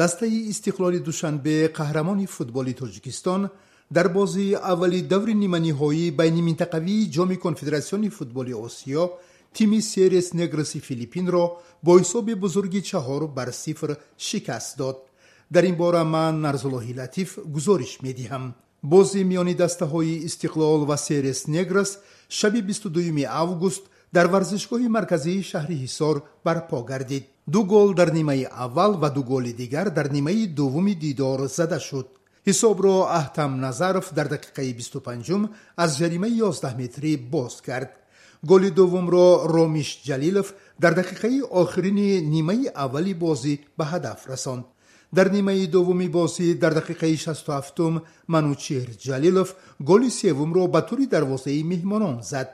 дастаи истиқлоли душанбе қаҳрамони футболи тоҷикистон дар бозии аввали даври ниманиҳоӣ байни минтақавии ҷоми конфедератсиони футболи осиё тими серес негрси филиппинро бо ҳисоби бузурги чаҳор бар сифр шикаст дод. Дар ин бора ман нарзуллоҳи латиф гузориш медиҳам. Бози миёни дастаҳои истиқлол ва серес негрс шаби 22 август дар варзишгоҳи марказии шаҳри ҳисор барпо гардид ду гол дар нимаи аввал ва ду голи дигар дар нимаи дуввуми дидор зада шуд ҳисобро аҳтам назаров дар дақиқаи 25 аз ҷаримаи 11 метрӣ боз кард голи дуввумро ромиш ҷалилов дар дақиқаи охирини нимаи аввали бозӣ ба ҳадаф расонд дар нимаи дуввуми бозӣ дар дақиқаи 67 манучеҳр ҷалилов голи севумро ба тури дарвозаи меҳмонон зад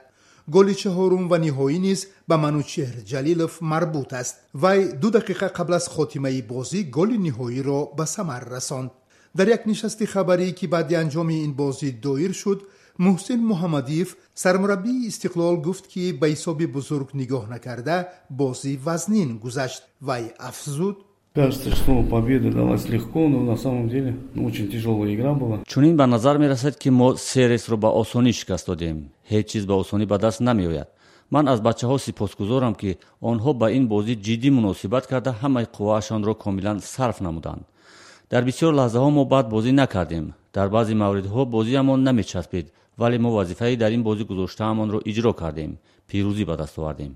گل چهارم و نهایی نیز به منوچهر جلیلوف مربوط است. وی دو دقیقه قبل از خاتمه بازی گل نهایی را به ثمر رساند. در یک نشست خبری که بعد انجام این بازی دایر شد محسن محمدیف سرمربی استقلال گفت که به حساب بزرگ نگاه نکرده بازی وزنین گذشت. و افزود Кажется, что победа далась легко, но на самом деле очень тяжелая игра была. Чунин ба назар мерасад ки мо сересро ба осонӣ шикаст додем. Ҳеҷ чиз ба осонӣ ба даст намеояд. ман аз бачаҳо сипосгузорам ки онҳо ба ин бозӣ ҷиддӣ муносибат карда ҳамаи қувваашонро комилан сарф намуданд дар бисёр лаҳзаҳо мо бад бозӣ накардем дар баъзе мавридҳо бозиамон намечаспид вале мо вазифаи дар ин бозӣ гузоштаамонро иҷро кардем пирӯзӣ ба даст овардем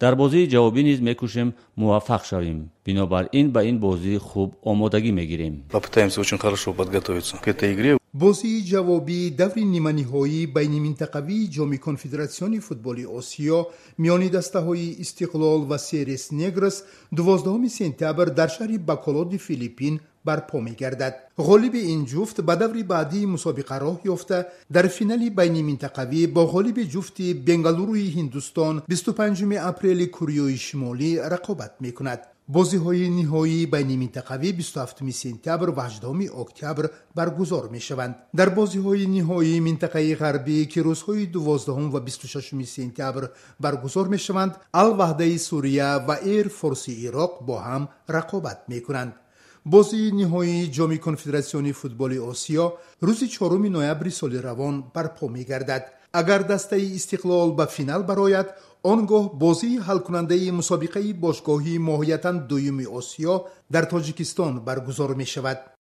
дар бозии ҷавобӣ низ мекӯшем муваффақ шавем. Бинобар ин ба ин бозӣ хуб омодагӣ мегирем. Попытаемся очень хорошо подготовиться к этой игре бозии ҷавобӣ даври ниманиҳоӣ байни минтақавии ҷоми конфедератсиони футболи осиё миёни дастаҳои истиқлол ва серес негрс дувоздаҳуми сентябр дар шаҳри баколоди филиппин барпо мегардад. Ғолиби ин ҷуфт ба даври баъдии мусобиқа роҳ ёфта дар финали байниминтақавӣ бо ғолиби ҷуфти бенгалуруи ҳиндустон 25 апрели кӯриёи шимолӣ рақобат мекунад бозиҳои ниҳоии байни минтақавӣ 27 сентябр ва 18 октябр баргузор мешаванд. Дар бозиҳои ниҳоии минтақаи ғарбӣ ки рӯзҳои 12 ва 26 сентябр баргузор мешаванд алваҳдаи сурия ва эр форси ироқ бо ҳам рақобат мекунанд бозии ниҳоии ҷоми конфедератсиони футболи осиё рӯзи чоруми ноябри соли равон барпо мегардад. Агар дастаи истиқлол ба финал барояд он гоҳ бозии ҳалкунандаи мусобиқаи бошгоҳии моҳиятан дуюми осиё дар тоҷикистон баргузор мешавад